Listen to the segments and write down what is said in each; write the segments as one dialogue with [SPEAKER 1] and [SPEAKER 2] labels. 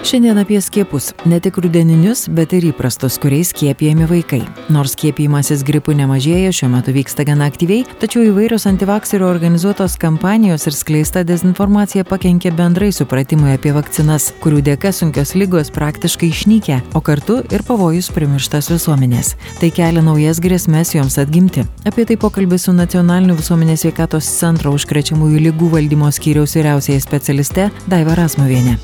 [SPEAKER 1] Šiandien apie skiepus. Ne tik rudeninius, bet ir įprastus, kuriais skiepijami vaikai. Nors skiepijimasis gripu nemažėja, šiuo metu vyksta gana aktyviai, tačiau įvairios antivakserių organizuotos kampanijos ir skleista dezinformacija pakenkė bendrai supratimui apie vakcinas, kurių dėka sunkios lygos praktiškai išnykė, o kartu ir pavojus primirštas visuomenės. Tai kelia naujas grėsmės joms atgimti. Apie tai pokalbis su Nacionaliniu visuomenės sveikatos centro užkrečiamųjų lygų valdymo skyriaus vyriausiai specialiste Daiva Rasmovienė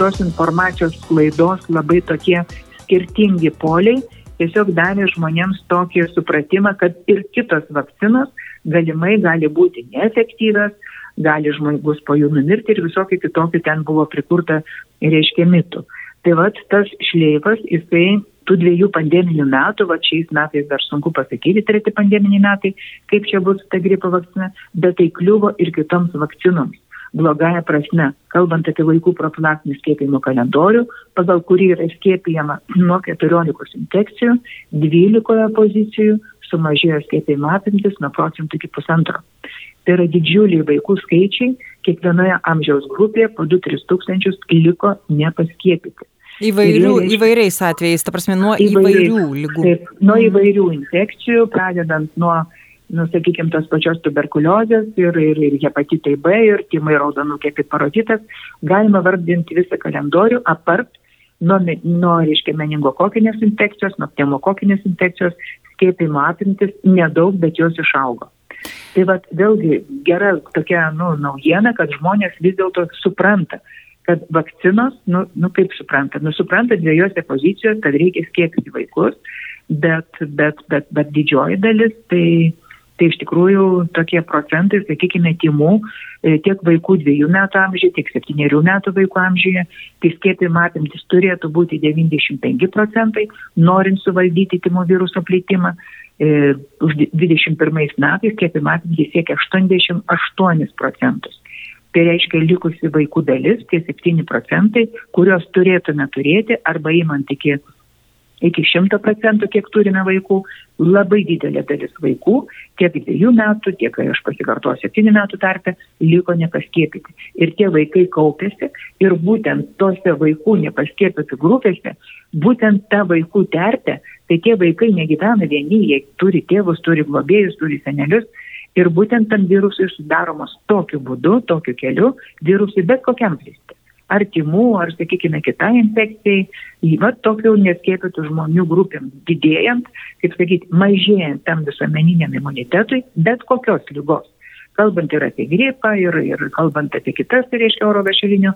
[SPEAKER 2] tos informacijos sklaidos labai tokie skirtingi poliai tiesiog davė žmonėms tokį supratimą, kad ir kitos vakcinos galimai gali būti neefektyvios, gali žmogus po jų numirti ir visokių kitokių ten buvo prikurta, reiškia, mitų. Tai vad tas šleifas, jisai tų dviejų pandeminių metų, va šiais metais dar sunku pasakyti, treti pandeminiai metai, kaip čia bus ta gripo vakcina, bet tai kliuvo ir kitoms vakcinoms blogąją prasme, kalbant apie vaikų profilaktinį skiepijimo kalendorių, pagal kurį yra skiepijama nuo 14 infekcijų, 12 pozicijų sumažėjo skiepijimo apimtis nuo procentų iki pusantro. Tai yra didžiuliai vaikų skaičiai, kiekvienoje amžiaus grupėje po 2-3 tūkstančius liko nepaskiepyti.
[SPEAKER 3] Įvairių, ir, įvairiais atvejais, ta prasme, nuo įvairių lygų. Taip,
[SPEAKER 2] nuo mhm. įvairių infekcijų, pradedant nuo nu, sakykime, tos pačios tuberkuliozės ir, ir, ir hepatitai B ir timai raudonukė kaip parotitas, galima vardinti visą kalendorių apart nuo, nuo reiškia, meningokokinės infekcijos, nuo pneumokokinės infekcijos, skiepimo apimtis nedaug, bet jos išaugo. Tai vad vėlgi gera tokia nu, naujiena, kad žmonės vis dėlto supranta, kad vakcinos, nu, nu kaip supranta, nu supranta dviejose pozicijose, kad reikia skiepyti vaikus, bet, bet, bet, bet didžioji dalis tai tai iš tikrųjų tokie procentai, sakykime, timų e, tiek vaikų dviejų metų amžiuje, tiek septyniarių metų vaikų amžiuje, tai skiepijimo apimtis turėtų būti 95 procentai, norint suvaldyti timų viruso plitimą. E, už 21 metais skiepijimo apimtis siekia 88 procentus. Tai reiškia likusi vaikų dalis, tie 7 procentai, kuriuos turėtume turėti arba įmant iki iki 100 procentų, kiek turime vaikų, labai didelė dalis vaikų, tiek dviejų metų, tiek, aš pasikartosiu, septynių metų tarpe, liko nepaskiepyti. Ir tie vaikai kaupėsi ir būtent tose vaikų nepaskiepytų grupėse, būtent ta vaikų terpė, tai tie vaikai negyvena vieni, jie turi tėvus, turi globėjus, turi senelius. Ir būtent tam virusui sudaromos tokiu būdu, tokiu keliu, virusui bet kokiam plisti ar timų, ar, sakykime, kitai infekcijai, va tokių neskėpytų žmonių grupėm didėjant, kaip sakyti, mažėjant tam visuomeniniam imunitetui, bet kokios lygos. Kalbant ir apie gripą, ir, ir kalbant apie kitas, tai reiškia oro vešelinių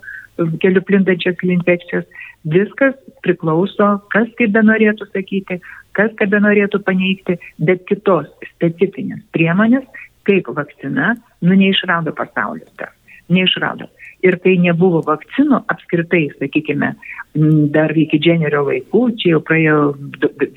[SPEAKER 2] kelių plintančias infekcijas, viskas priklauso, kas kaip be norėtų sakyti, kas kaip be norėtų paneigti, bet kitos specifinės priemonės, kaip vakcina, nu neišrado pasaulis. Neišrado ir kai nebuvo vakcinų apskritai, sakykime, dar iki Dženerio laikų, čia jau praėjo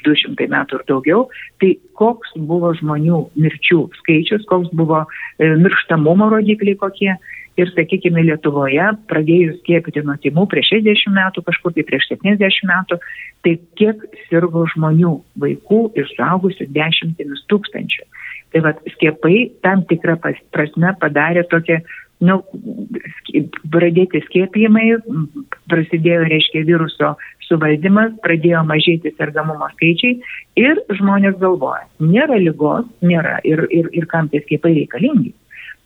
[SPEAKER 2] 200 metų ir daugiau, tai koks buvo žmonių mirčių skaičius, koks buvo e, mirštamumo rodikliai kokie. Ir, sakykime, Lietuvoje pradėjus skiepyti nuo timų prieš 60 metų, kažkur tai prieš 70 metų, tai kiek sirgo žmonių, vaikų ir suaugusių dešimtimis tūkstančių. Tai vad skiepai tam tikrą prasme padarė tokią nu, pradėti skiepijimai, prasidėjo, reiškia, viruso suvaldymas, pradėjo mažėti sergamumo skaičiai ir žmonės galvoja, nėra lygos, nėra ir, ir, ir kam tie skiepai reikalingi.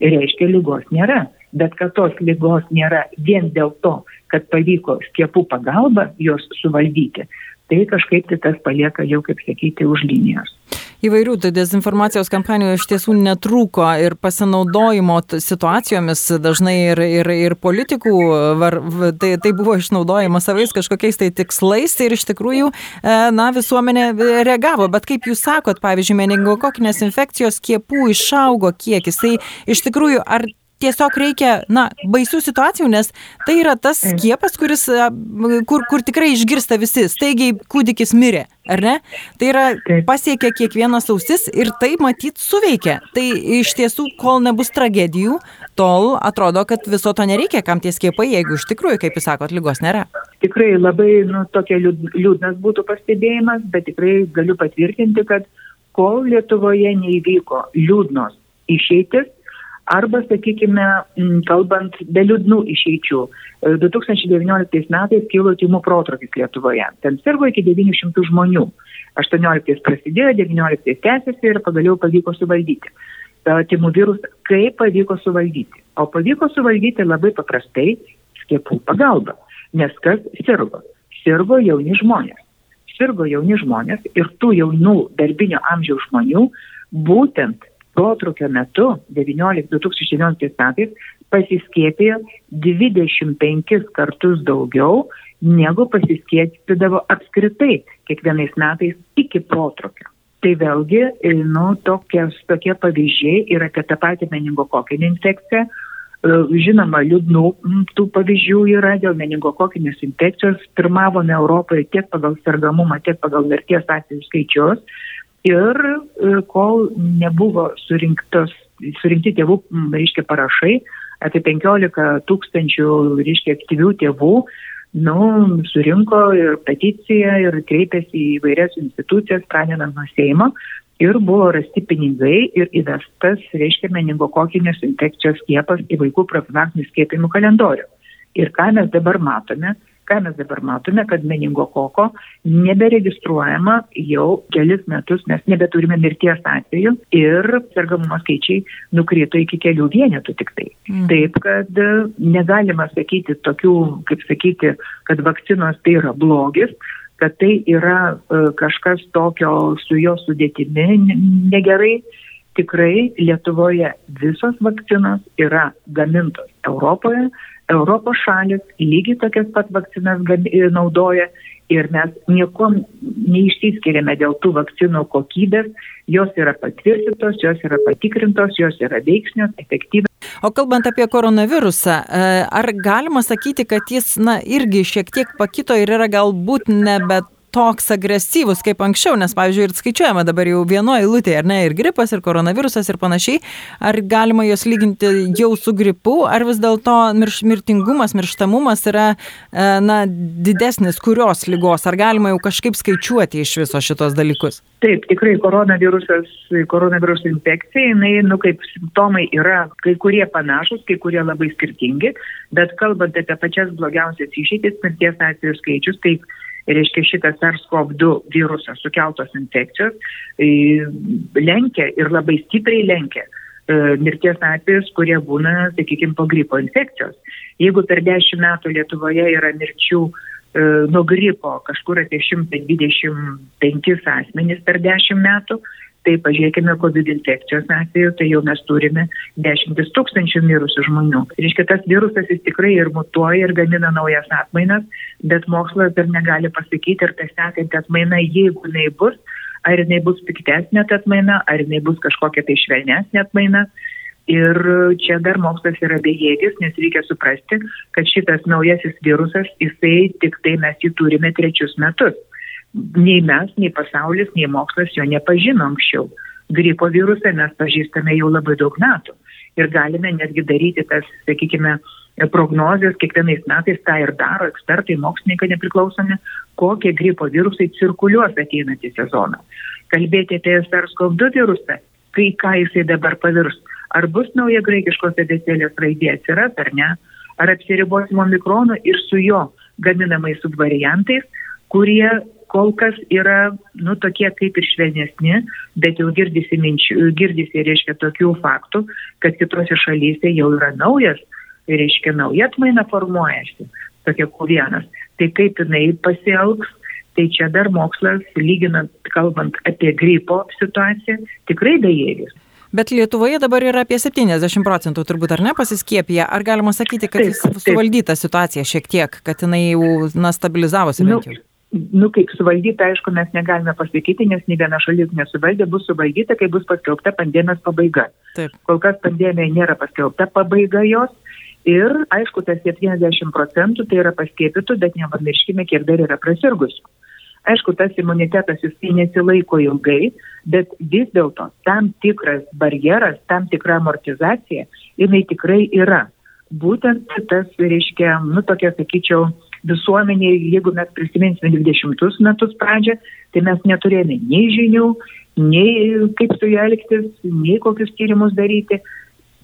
[SPEAKER 2] Reiškia, lygos nėra, bet kad tos lygos nėra vien dėl to, kad pavyko skiepų pagalba jos suvaldyti, tai kažkaip tai tas palieka jau, kaip sakyti, už linijos
[SPEAKER 3] įvairių dezinformacijos kampanijų iš tiesų netrūko ir pasinaudojimo situacijomis dažnai ir, ir, ir politikų, var, tai, tai buvo išnaudojama savais kažkokiais tai tikslais ir iš tikrųjų, e, na, visuomenė reagavo. Bet kaip jūs sakot, pavyzdžiui, meningokokinės infekcijos kiepų išaugo kiekis, tai iš tikrųjų ar
[SPEAKER 1] tiesiog reikia, na, baisių situacijų, nes tai yra tas skiepas, kuris, kur, kur tikrai išgirsta visi, staigiai kūdikis mirė, ar ne? Tai yra pasiekia kiekvienas ausis ir tai matyt suveikia. Tai iš tiesų, kol nebus tragedijų, tol atrodo, kad viso to nereikia, kam tie skiepai, jeigu iš tikrųjų, kaip jūs sakot, lygos nėra.
[SPEAKER 2] Tikrai labai, nu, tokia liūdnas būtų pastebėjimas, bet tikrai galiu patvirtinti, kad kol Lietuvoje neįvyko liūdnos išeitis, arba, sakykime, kalbant be liūdnų išeičių. 2019 e, metais kilo timų protrukis Lietuvoje. Ten sirgo iki 900 žmonių. 18 prasidėjo, 19 tęsiasi ir pagaliau pavyko suvaldyti. Timų virusą kaip pavyko suvaldyti? O pavyko suvaldyti labai paprastai skiepų pagalba. Nes kas sirgo? Sirgo jauni žmonės. Sirgo jauni žmonės ir tų jaunų darbinio amžiaus žmonių būtent protrukio metu 19, 2019 metais pasiskėpėjo 25 kartus daugiau negu pasiskiepydavo apskritai kiekvienais metais iki protrukio. Tai vėlgi, nu, tokies, tokie pavyzdžiai ir apie tą patį meningokokinį infekciją. E, žinoma, liūdnų tų pavyzdžių yra dėl meningokokinės infekcijos. Pirmavome Europoje tiek pagal sergamumą, tiek pagal mirties atvejų skaičius ir e, kol nebuvo surinktos, surinkti tėvų, reiškia, parašai, apie 15 tūkstančių, reiškia, aktyvių tėvų, nu, surinko ir peticiją ir kreipėsi į vairias institucijas, pradedant nuo Seimo, ir buvo rasti pinigai ir įvestas, reiškia, meningokokinės infekcijos skiepas į vaikų profilaktinių skiepimų kalendorių. Ir ką mes dabar matome, ką mes dabar matome, kad meningokoko neberegistruojama jau kelis metus, mes nebeturime mirties atveju ir sergamumo skaičiai nukrito iki kelių vienetų tik tai. Mm. Taip, kad negalima sakyti tokių, kaip sakyti, kad vakcinos tai yra blogis, kad tai yra uh, kažkas tokio su jo sudėtimi negerai. Tikrai Lietuvoje visos vakcinos yra gamintos Europoje, Europos šalis lygiai tokias pat vakcinas naudoja ir mes niekom neišsiskiriame dėl tų vakcinų kokybės, jos yra patvirtintos, jos yra patikrintos, jos yra veiksnios, efektyvios.
[SPEAKER 1] O kalbant apie koronavirusą, e, ar galima sakyti, kad jis, na, irgi šiek tiek pakito ir yra galbūt nebe toks agresyvus kaip anksčiau, nes, pavyzdžiui, ir skaičiuojama dabar jau vienoje eilutėje, ar ne, ir gripas, ir koronavirusas, ir panašiai. Ar galima juos lyginti jau su gripu, ar vis dėlto mirš, mirtingumas, mirštamumas yra, e, na, didesnis kurios lygos, ar galima jau kažkaip skaičiuoti iš viso šitos dalykus?
[SPEAKER 2] Taip, tikrai koronavirusas, koronaviruso infekcija, jinai, nu, kaip simptomai yra kai kurie panašus, kai kurie labai skirtingi, bet kalbant apie pačias blogiausias išeitis, mirties atvejų skaičius, tai reiškia šitas SARS-CoV-2 virusas sukeltos infekcijos, lenkia ir labai stipriai lenkia e, mirties atvejus, kurie būna, sakykime, po gripo infekcijos. Jeigu per 10 metų Lietuvoje yra mirčių e, nuo gripo kažkur apie 125 asmenys per 10 metų, Tai pažiūrėkime COVID infekcijos atveju, tai jau mes turime dešimtis tūkstančių mirusių žmonių. Reiškia, tas virusas jis tikrai ir mutuoja ir gamina naujas atmainas, bet mokslas dar negali pasakyti, ar ta sekanti atmaina, jeigu jinai bus, ar jinai bus piktesnė atmaina, ar jinai bus kažkokia tai švelnesnė atmaina. Ir čia dar mokslas yra bejėgis, nes reikia suprasti, kad šitas naujasis virusas, jisai tik tai mes jį turime trečius metus nei mes, nei pasaulis, nei mokslas jo nepažino anksčiau. Gripo virusą mes pažįstame jau labai daug metų ir galime netgi daryti tas, sakykime, prognozijas kiekvienais metais tą ir daro ekspertai, mokslininkai nepriklausomi, kokie gripo virusai cirkuliuos ateinantį sezoną. Kalbėti apie SARS-CoV-2 virusą, kai ką jisai dabar pavirs, ar bus nauja graikiškos abecėlės raidė atsiras ar ne, ar apsiribosim omikronu ir su jo gaminamais subvariantais, kurie kol kas yra, nu, tokie kaip ir švelnesni, bet jau girdisi, minčių, girdisi, reiškia, tokių faktų, kad kitose šalyse jau yra naujas, reiškia, nauja atmaina formuojasi, tokia Q1. Tai kaip jinai pasielgs, tai čia dar mokslas, lyginant, kalbant apie gripo situaciją, tikrai bejėgis.
[SPEAKER 1] Bet Lietuvoje dabar yra apie 70 procentų turbūt ar ne pasiskiepija. Ar galima sakyti, kad taip, jis suvaldyta situacija šiek tiek, kad jinai jau na, stabilizavosi bent jau?
[SPEAKER 2] Nu, kaip suvaldyti, aišku, mes negalime pasakyti, nes nei viena šalis nesuvaldė, bus suvaldyta, kai bus paskelbta pandemijos pabaiga. Taip. Kol kas pandemija nėra paskelbta pabaiga jos. Ir, aišku, tas 70 procentų tai yra paskėpytų, bet nepamirškime, kiek dar yra prasirgusių. Aišku, tas imunitetas jisai nesilaiko ilgai, bet vis dėlto tam tikras barjeras, tam tikra amortizacija, jinai tikrai yra. Būtent tas, reiškia, nu, tokia, sakyčiau, visuomeniai, jeigu mes prisiminsime 20 metus pradžią, tai mes neturėjome nei žinių, nei kaip su ją elgtis, nei kokius tyrimus daryti.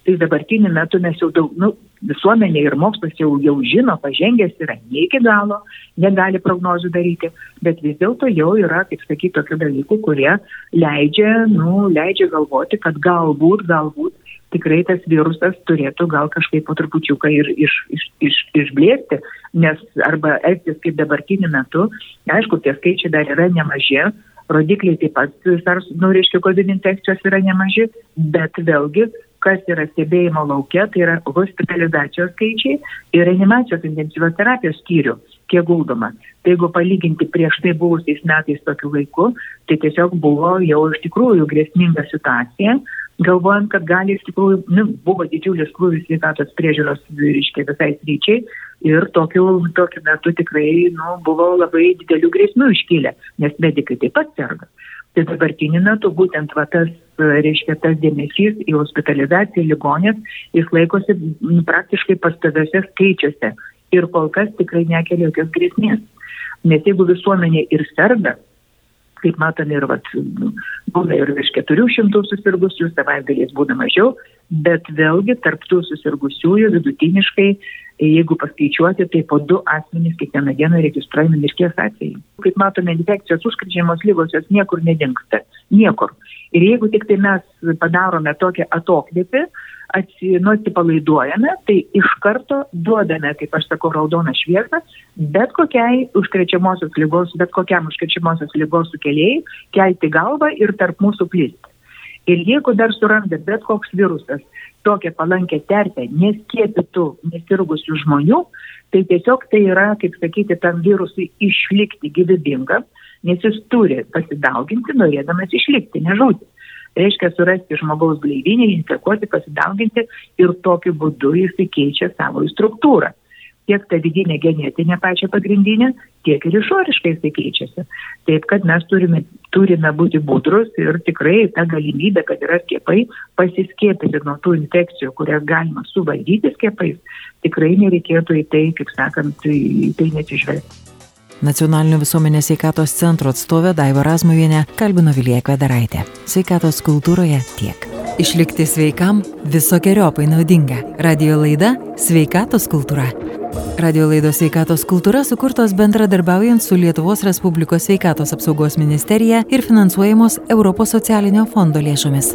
[SPEAKER 2] Tai dabartiniu metu mes jau daug, nu, visuomenė ir mokslas jau, jau žino, pažengęs yra ne iki galo, negali prognozių daryti, bet vis dėlto jau yra, kaip sakyti, tokių dalykų, kurie leidžia, nu, leidžia galvoti, kad galbūt, galbūt tikrai tas virusas turėtų gal kažkaip po trupučiuką ir iš, iš, iš, išblėsti, nes arba elgtis kaip dabartiniu metu, aišku, tie skaičiai dar yra nemaži, rodikliai taip pat, SARS, nu, reiškia, COVID infekcijos yra nemaži, bet vėlgi, kas yra stebėjimo laukia, tai yra hospitalizacijos skaičiai ir reanimacijos intensyvios terapijos skyrių, kiek guldoma. Tai jeigu palyginti prieš tai buvusiais metais tokiu laiku, tai tiesiog buvo jau iš tikrųjų grėsminga situacija, galvojant, kad gali iš tikrųjų, nu, buvo didžiulis krūvis sveikatos priežiūros, reiškia, visai sryčiai ir tokiu, tokiu metu tikrai, nu, buvo labai didelių grėsmių iškylę, nes medikai taip pat serga. Tai dabartiniu metu būtent va, tas, reiškia, tas dėmesys į hospitalizaciją ligonės, jis laikosi nu, praktiškai pastoviuose skaičiuose ir kol kas tikrai nekelia jokios grėsmės. Nes jeigu visuomenė ir serga, kaip matome ir vat, būna ir virš 400 susirgusių, savaitgaliais būna mažiau, bet vėlgi tarptų susirgusiųjų vidutiniškai, jeigu paskaičiuoti, tai po du asmenys kiekvieną dieną registruojami mirties atvejai. Kaip matome, infekcijos užkrečiamos lygos jos niekur nedingsta. Niekur. Ir jeigu tik tai mes padarome tokią atokvėpį, nu, atsipalaiduojame, tai iš karto duodame, kaip aš sakau, raudoną šviesą, bet kokiai užkrečiamosios lygos, bet kokiam užkrečiamosios lygos sukėlėjai kelti galvą ir tarp mūsų plisti. Ir jeigu dar suranda bet koks virusas tokią palankę terpę neskiepytų nesirgusių žmonių, tai tiesiog tai yra, kaip sakyti, tam virusui išlikti gyvybingam, nes jis turi pasidauginti, norėdamas išlikti, nežūti reiškia surasti žmogaus gleivinę, infekuoti, pasidauginti ir tokiu būdu jisai keičia savo struktūrą. Tiek ta vidinė genetinė pačia pagrindinė, tiek ir išoriškai jisai keičiasi. Taip, kad mes turime, turime būti budrus ir tikrai ta galimybė, kad yra skiepai, pasiskiepyti nuo tų infekcijų, kurias galima suvaldyti skiepais, tikrai nereikėtų į tai, kaip sakant, į tai neatsižvelgti.
[SPEAKER 1] Nacionalinio visuomenės sveikatos centro atstovė Daiva Razmuvienė kalbino Vilija Kvedaraitė. Sveikatos kultūroje tiek. Išlikti sveikam visokiojopai naudinga. Radio laida Sveikatos kultūra. Radio laidos sveikatos kultūra sukurtos bendradarbiaujant su Lietuvos Respublikos sveikatos apsaugos ministerija ir finansuojamos Europos socialinio fondo lėšomis.